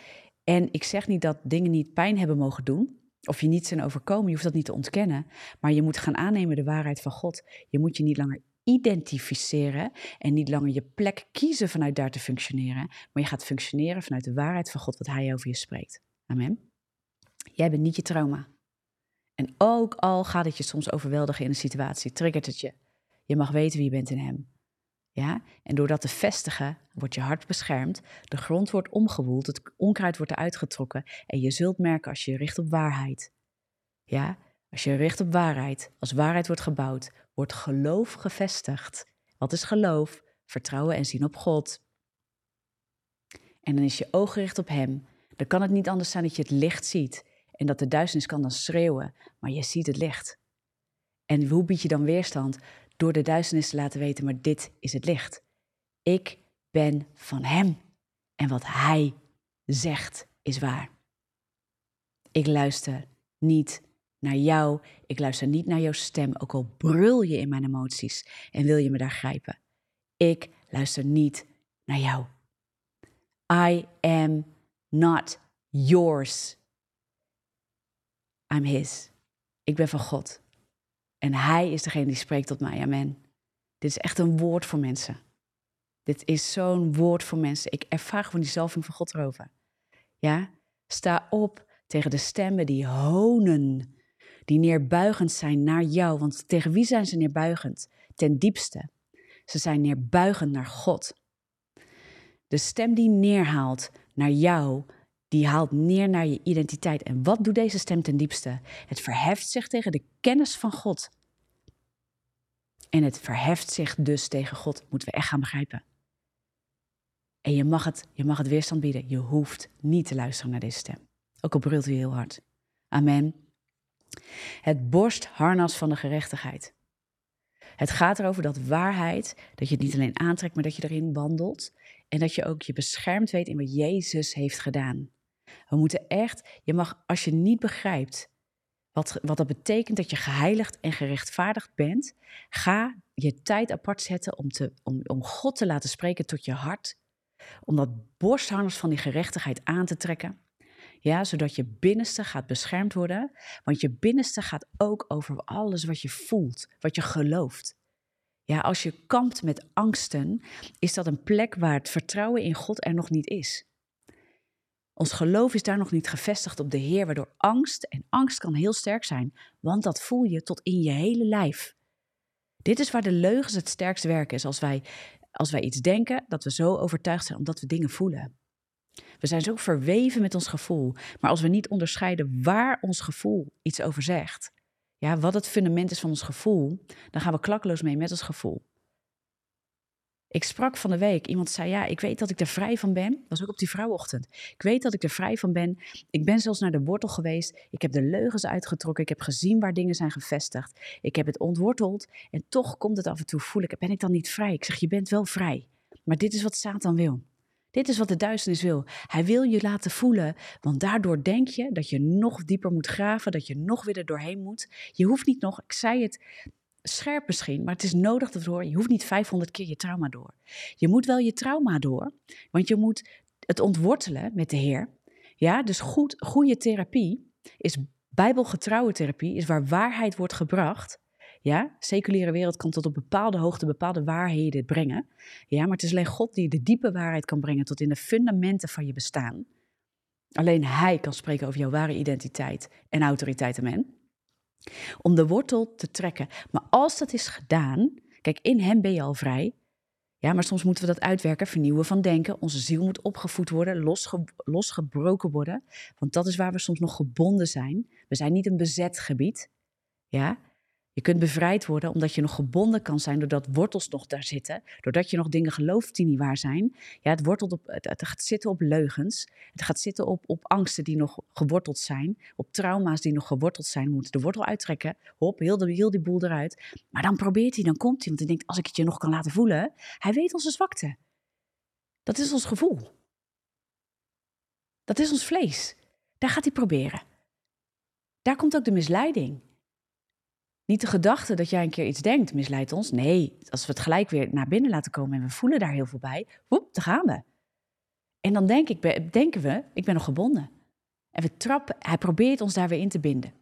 En ik zeg niet dat dingen niet pijn hebben mogen doen, of je niet zijn overkomen, je hoeft dat niet te ontkennen. Maar je moet gaan aannemen de waarheid van God. Je moet je niet langer identificeren en niet langer je plek kiezen vanuit daar te functioneren, maar je gaat functioneren vanuit de waarheid van God, wat Hij over je spreekt. Amen. Jij bent niet je trauma. En ook al gaat het je soms overweldigen in een situatie, triggert het je. Je mag weten wie je bent in Hem. Ja? En door dat te vestigen, wordt je hart beschermd, de grond wordt omgewoeld, het onkruid wordt eruit getrokken en je zult merken als je richt op waarheid. Ja? Als je richt op waarheid, als waarheid wordt gebouwd, wordt geloof gevestigd. Wat is geloof? Vertrouwen en zien op God. En dan is je oog gericht op Hem. Dan kan het niet anders zijn dat je het licht ziet. En dat de duisternis kan dan schreeuwen, maar je ziet het licht. En hoe bied je dan weerstand? Door de duisternis te laten weten, maar dit is het licht. Ik ben van Hem. En wat Hij zegt is waar. Ik luister niet naar jou. Ik luister niet naar jouw stem, ook al brul je in mijn emoties en wil je me daar grijpen. Ik luister niet naar jou. I am not yours. I'm his. Ik ben van God. En hij is degene die spreekt tot mij. Amen. Dit is echt een woord voor mensen. Dit is zo'n woord voor mensen. Ik ervaar gewoon die zalving van God erover. Ja? Sta op tegen de stemmen die honen, die neerbuigend zijn naar jou. Want tegen wie zijn ze neerbuigend? Ten diepste. Ze zijn neerbuigend naar God. De stem die neerhaalt naar jou, die haalt neer naar je identiteit. En wat doet deze stem ten diepste? Het verheft zich tegen de kennis van God. En het verheft zich dus tegen God, moeten we echt gaan begrijpen. En je mag het, je mag het weerstand bieden. Je hoeft niet te luisteren naar deze stem. Ook al brult hij heel hard. Amen. Het borstharnas van de gerechtigheid. Het gaat erover dat waarheid, dat je het niet alleen aantrekt, maar dat je erin wandelt. En dat je ook je beschermd weet in wat Jezus heeft gedaan. We moeten echt, je mag, als je niet begrijpt wat, wat dat betekent dat je geheiligd en gerechtvaardigd bent, ga je tijd apart zetten om, te, om, om God te laten spreken tot je hart. Om dat borstharnas van die gerechtigheid aan te trekken. Ja, zodat je binnenste gaat beschermd worden. Want je binnenste gaat ook over alles wat je voelt, wat je gelooft. Ja, als je kampt met angsten, is dat een plek waar het vertrouwen in God er nog niet is. Ons geloof is daar nog niet gevestigd op de Heer, waardoor angst, en angst kan heel sterk zijn, want dat voel je tot in je hele lijf. Dit is waar de leugens het sterkst werken, is als wij, als wij iets denken, dat we zo overtuigd zijn omdat we dingen voelen. We zijn zo verweven met ons gevoel, maar als we niet onderscheiden waar ons gevoel iets over zegt, ja, wat het fundament is van ons gevoel, dan gaan we klakkeloos mee met ons gevoel. Ik sprak van de week, iemand zei, ja, ik weet dat ik er vrij van ben. Dat was ook op die vrouwochtend. Ik weet dat ik er vrij van ben. Ik ben zelfs naar de wortel geweest. Ik heb de leugens uitgetrokken. Ik heb gezien waar dingen zijn gevestigd. Ik heb het ontworteld. En toch komt het af en toe voelen, ben ik dan niet vrij? Ik zeg, je bent wel vrij. Maar dit is wat Satan wil. Dit is wat de duisternis wil. Hij wil je laten voelen, want daardoor denk je dat je nog dieper moet graven, dat je nog weer er doorheen moet. Je hoeft niet nog, ik zei het scherp misschien, maar het is nodig dat. Je hoeft niet 500 keer je trauma door. Je moet wel je trauma door, want je moet het ontwortelen met de Heer. Ja, dus goed, goede therapie is Bijbelgetrouwe therapie is waar waarheid wordt gebracht. Ja, seculiere wereld kan tot op bepaalde hoogte bepaalde waarheden brengen. Ja, maar het is alleen God die de diepe waarheid kan brengen tot in de fundamenten van je bestaan. Alleen Hij kan spreken over jouw ware identiteit en autoriteit, amen. Om de wortel te trekken. Maar als dat is gedaan, kijk, in Hem ben je al vrij. Ja, maar soms moeten we dat uitwerken, vernieuwen van denken. Onze ziel moet opgevoed worden, losge losgebroken worden. Want dat is waar we soms nog gebonden zijn. We zijn niet een bezet gebied. Ja, je kunt bevrijd worden omdat je nog gebonden kan zijn doordat wortels nog daar zitten. Doordat je nog dingen gelooft die niet waar zijn. Ja, het, wortelt op, het, gaat zitten op leugens. Het gaat zitten op, op angsten die nog geworteld zijn. Op trauma's die nog geworteld zijn. We moeten de wortel uittrekken. Hop, heel, de, heel die boel eruit. Maar dan probeert hij, dan komt hij. Want hij denkt, als ik het je nog kan laten voelen. Hij weet onze zwakte. Dat is ons gevoel. Dat is ons vlees. Daar gaat hij proberen. Daar komt ook de misleiding. Niet de gedachte dat jij een keer iets denkt misleidt ons. Nee, als we het gelijk weer naar binnen laten komen en we voelen daar heel veel bij, woep, daar gaan we. En dan denk ik, denken we, ik ben nog gebonden. En we trappen, hij probeert ons daar weer in te binden.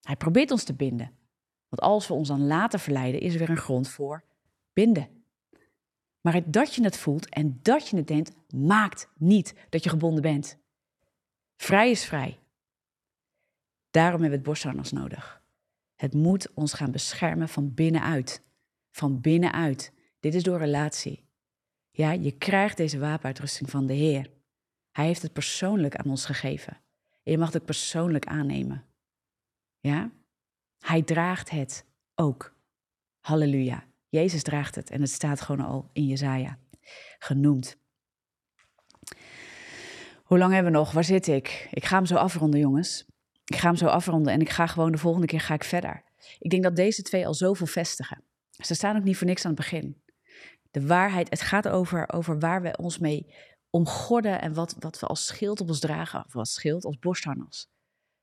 Hij probeert ons te binden. Want als we ons dan laten verleiden, is er weer een grond voor binden. Maar dat je het voelt en dat je het denkt, maakt niet dat je gebonden bent. Vrij is vrij. Daarom hebben we het borstharnas nodig. Het moet ons gaan beschermen van binnenuit. Van binnenuit. Dit is door relatie. Ja, je krijgt deze wapenuitrusting van de Heer. Hij heeft het persoonlijk aan ons gegeven. En je mag het persoonlijk aannemen. Ja? Hij draagt het ook. Halleluja. Jezus draagt het en het staat gewoon al in Jezaja genoemd. Hoe lang hebben we nog? Waar zit ik? Ik ga hem zo afronden, jongens. Ik ga hem zo afronden en ik ga gewoon de volgende keer ga ik verder. Ik denk dat deze twee al zoveel vestigen. Ze staan ook niet voor niks aan het begin. De waarheid, het gaat over, over waar we ons mee omgorden en wat, wat we als schild op ons dragen, of als schild, als borstharnas.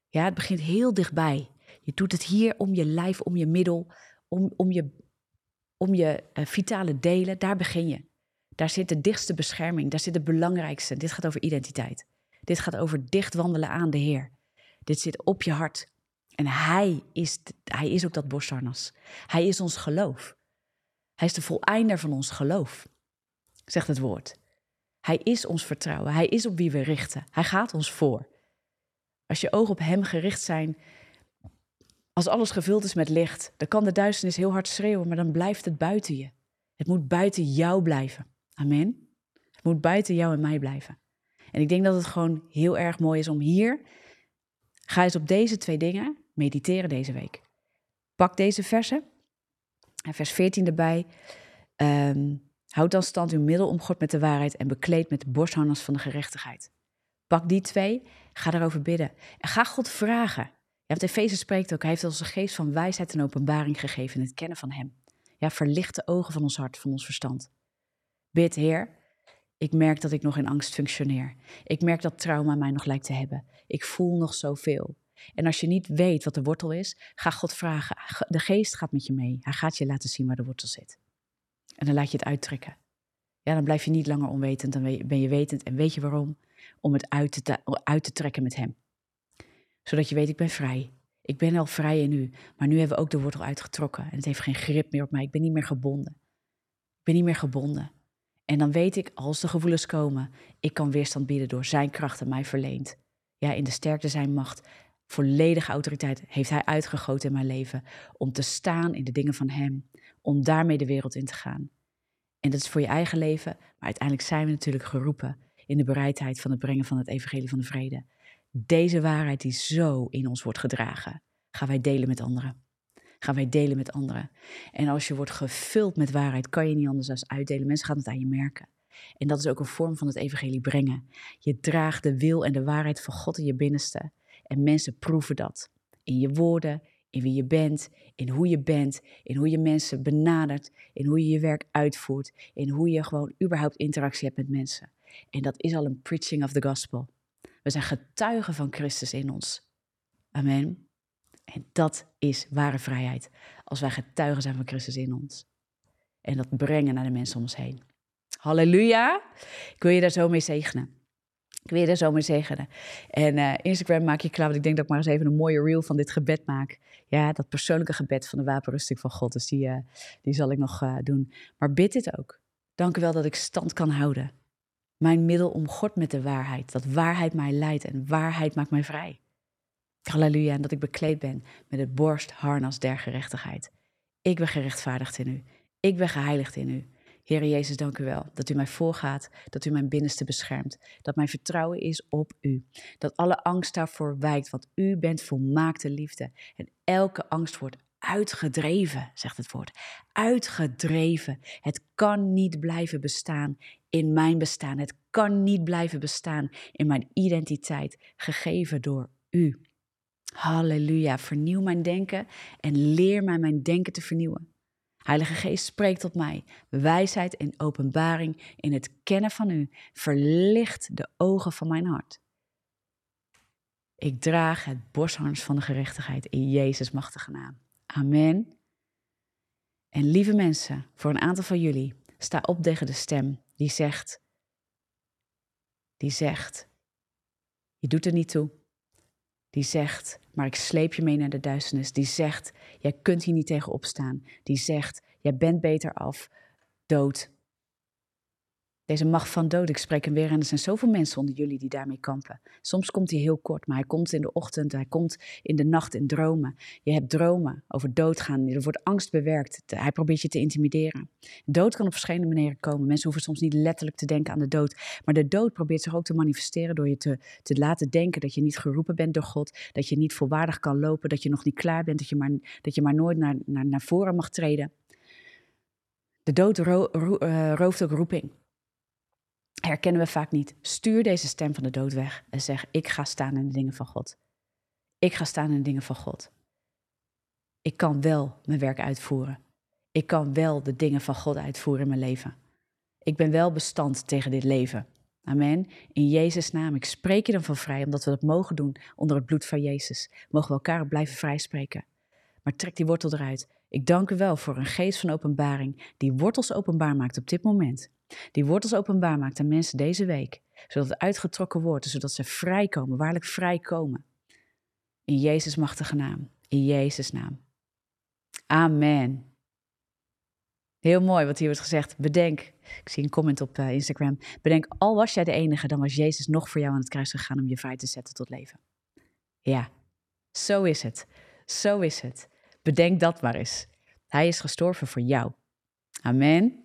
Ja, het begint heel dichtbij. Je doet het hier om je lijf, om je middel, om, om je, om je uh, vitale delen. Daar begin je. Daar zit de dichtste bescherming, daar zit het belangrijkste. Dit gaat over identiteit. Dit gaat over dicht wandelen aan de Heer. Dit zit op je hart. En hij is, hij is ook dat borstharnas. Hij is ons geloof. Hij is de voleinder van ons geloof, zegt het woord. Hij is ons vertrouwen. Hij is op wie we richten. Hij gaat ons voor. Als je ogen op hem gericht zijn, als alles gevuld is met licht, dan kan de duisternis heel hard schreeuwen, maar dan blijft het buiten je. Het moet buiten jou blijven. Amen. Het moet buiten jou en mij blijven. En ik denk dat het gewoon heel erg mooi is om hier Ga eens op deze twee dingen mediteren deze week. Pak deze versen, vers 14 erbij. Um, houd dan stand uw middel omgord met de waarheid en bekleed met de van de gerechtigheid. Pak die twee, ga daarover bidden. En ga God vragen. Ja, want Efeze spreekt ook, hij heeft ons een geest van wijsheid en openbaring gegeven in het kennen van hem. Ja, verlicht de ogen van ons hart, van ons verstand. Bid, Heer, ik merk dat ik nog in angst functioneer. Ik merk dat trauma mij nog lijkt te hebben. Ik voel nog zoveel. En als je niet weet wat de wortel is, ga God vragen. De geest gaat met je mee. Hij gaat je laten zien waar de wortel zit. En dan laat je het uittrekken. Ja, dan blijf je niet langer onwetend, dan ben je wetend. En weet je waarom? Om het uit te, uit te trekken met hem. Zodat je weet, ik ben vrij. Ik ben al vrij in u. Maar nu hebben we ook de wortel uitgetrokken. En het heeft geen grip meer op mij. Ik ben niet meer gebonden. Ik ben niet meer gebonden. En dan weet ik, als de gevoelens komen, ik kan weerstand bieden door zijn kracht aan mij verleend. Ja, in de sterkte zijn macht, volledige autoriteit heeft hij uitgegoten in mijn leven. Om te staan in de dingen van hem. Om daarmee de wereld in te gaan. En dat is voor je eigen leven, maar uiteindelijk zijn we natuurlijk geroepen in de bereidheid van het brengen van het evangelie van de vrede. Deze waarheid die zo in ons wordt gedragen, gaan wij delen met anderen gaan wij delen met anderen. En als je wordt gevuld met waarheid, kan je niet anders dan uitdelen. Mensen gaan het aan je merken. En dat is ook een vorm van het evangelie brengen. Je draagt de wil en de waarheid van God in je binnenste. En mensen proeven dat. In je woorden, in wie je bent, in hoe je bent, in hoe je mensen benadert, in hoe je je werk uitvoert, in hoe je gewoon überhaupt interactie hebt met mensen. En dat is al een preaching of the gospel. We zijn getuigen van Christus in ons. Amen. En dat is ware vrijheid. Als wij getuigen zijn van Christus in ons. En dat brengen naar de mensen om ons heen. Halleluja. Ik wil je daar zo mee zegenen. Ik wil je er zo mee zegenen. En eh, Instagram maak je klaar, want ik denk dat ik maar eens even een mooie reel van dit gebed maak. Ja, dat persoonlijke gebed van de wapenrusting van God. Dus die, uh, die zal ik nog uh, doen. Maar bid dit ook. Dank u wel dat ik stand kan houden. Mijn middel om God met de waarheid. Dat waarheid mij leidt en waarheid maakt mij vrij. Halleluja. En dat ik bekleed ben met het borstharnas der gerechtigheid. Ik ben gerechtvaardigd in u. Ik ben geheiligd in u. Heer Jezus, dank u wel dat u mij voorgaat, dat u mijn binnenste beschermt, dat mijn vertrouwen is op u, dat alle angst daarvoor wijkt, want u bent volmaakte liefde en elke angst wordt uitgedreven, zegt het woord. Uitgedreven. Het kan niet blijven bestaan in mijn bestaan. Het kan niet blijven bestaan in mijn identiteit, gegeven door u. Halleluja. Vernieuw mijn denken en leer mij mijn denken te vernieuwen. Heilige Geest, spreek tot mij. Wijsheid en openbaring in het kennen van u. Verlicht de ogen van mijn hart. Ik draag het borstharnas van de gerechtigheid in Jezus' machtige naam. Amen. En lieve mensen, voor een aantal van jullie, sta op tegen de stem die zegt, die zegt, je doet er niet toe. Die zegt, maar ik sleep je mee naar de duisternis. Die zegt, jij kunt hier niet tegen opstaan. Die zegt, jij bent beter af, dood. Deze macht van dood, ik spreek hem weer en er zijn zoveel mensen onder jullie die daarmee kampen. Soms komt hij heel kort, maar hij komt in de ochtend, hij komt in de nacht in dromen. Je hebt dromen over doodgaan, er wordt angst bewerkt, hij probeert je te intimideren. Dood kan op verschillende manieren komen. Mensen hoeven soms niet letterlijk te denken aan de dood, maar de dood probeert zich ook te manifesteren door je te, te laten denken dat je niet geroepen bent door God, dat je niet volwaardig kan lopen, dat je nog niet klaar bent, dat je maar, dat je maar nooit naar, naar, naar voren mag treden. De dood uh, rooft ook roeping herkennen we vaak niet. Stuur deze stem van de dood weg en zeg: Ik ga staan in de dingen van God. Ik ga staan in de dingen van God. Ik kan wel mijn werk uitvoeren. Ik kan wel de dingen van God uitvoeren in mijn leven. Ik ben wel bestand tegen dit leven. Amen. In Jezus' naam. Ik spreek je dan van vrij, omdat we dat mogen doen onder het bloed van Jezus. Mogen we elkaar blijven vrijspreken. Maar trek die wortel eruit. Ik dank u wel voor een geest van openbaring die wortels openbaar maakt op dit moment. Die wortels openbaar maakt aan mensen deze week, zodat het uitgetrokken wordt, zodat ze vrijkomen, waarlijk vrijkomen. In Jezus' machtige naam. In Jezus' naam. Amen. Heel mooi wat hier wordt gezegd. Bedenk, ik zie een comment op uh, Instagram. Bedenk, al was jij de enige, dan was Jezus nog voor jou aan het kruis gegaan om je vrij te zetten tot leven. Ja, zo is het. Zo is het. Bedenk dat maar eens. Hij is gestorven voor jou. Amen.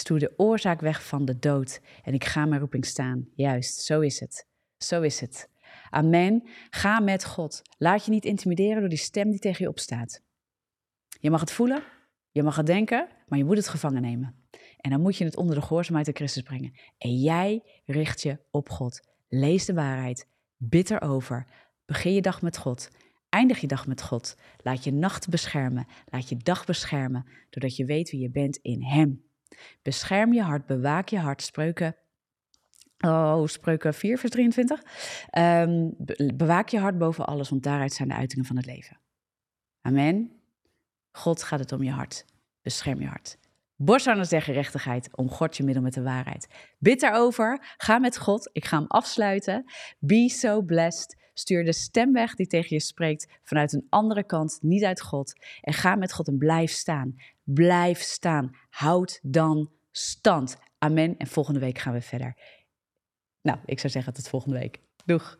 Ik de oorzaak weg van de dood en ik ga mijn roeping staan. Juist, zo is het. Zo is het. Amen. Ga met God. Laat je niet intimideren door die stem die tegen je opstaat. Je mag het voelen, je mag het denken, maar je moet het gevangen nemen. En dan moet je het onder de gehoorzaamheid van Christus brengen. En jij richt je op God. Lees de waarheid, bid erover. Begin je dag met God. Eindig je dag met God. Laat je nacht beschermen. Laat je dag beschermen, doordat je weet wie je bent in Hem. Bescherm je hart, bewaak je hart. Spreuken, oh, spreuken 4, vers 23. Um, bewaak je hart boven alles, want daaruit zijn de uitingen van het leven. Amen. God gaat het om je hart. Bescherm je hart. Borstharnas der gerechtigheid, om God je middel met de waarheid. Bid daarover, ga met God, ik ga hem afsluiten. Be so blessed. Stuur de stem weg die tegen je spreekt vanuit een andere kant, niet uit God. En ga met God en blijf staan. Blijf staan. Houd dan stand. Amen. En volgende week gaan we verder. Nou, ik zou zeggen tot volgende week. Doeg.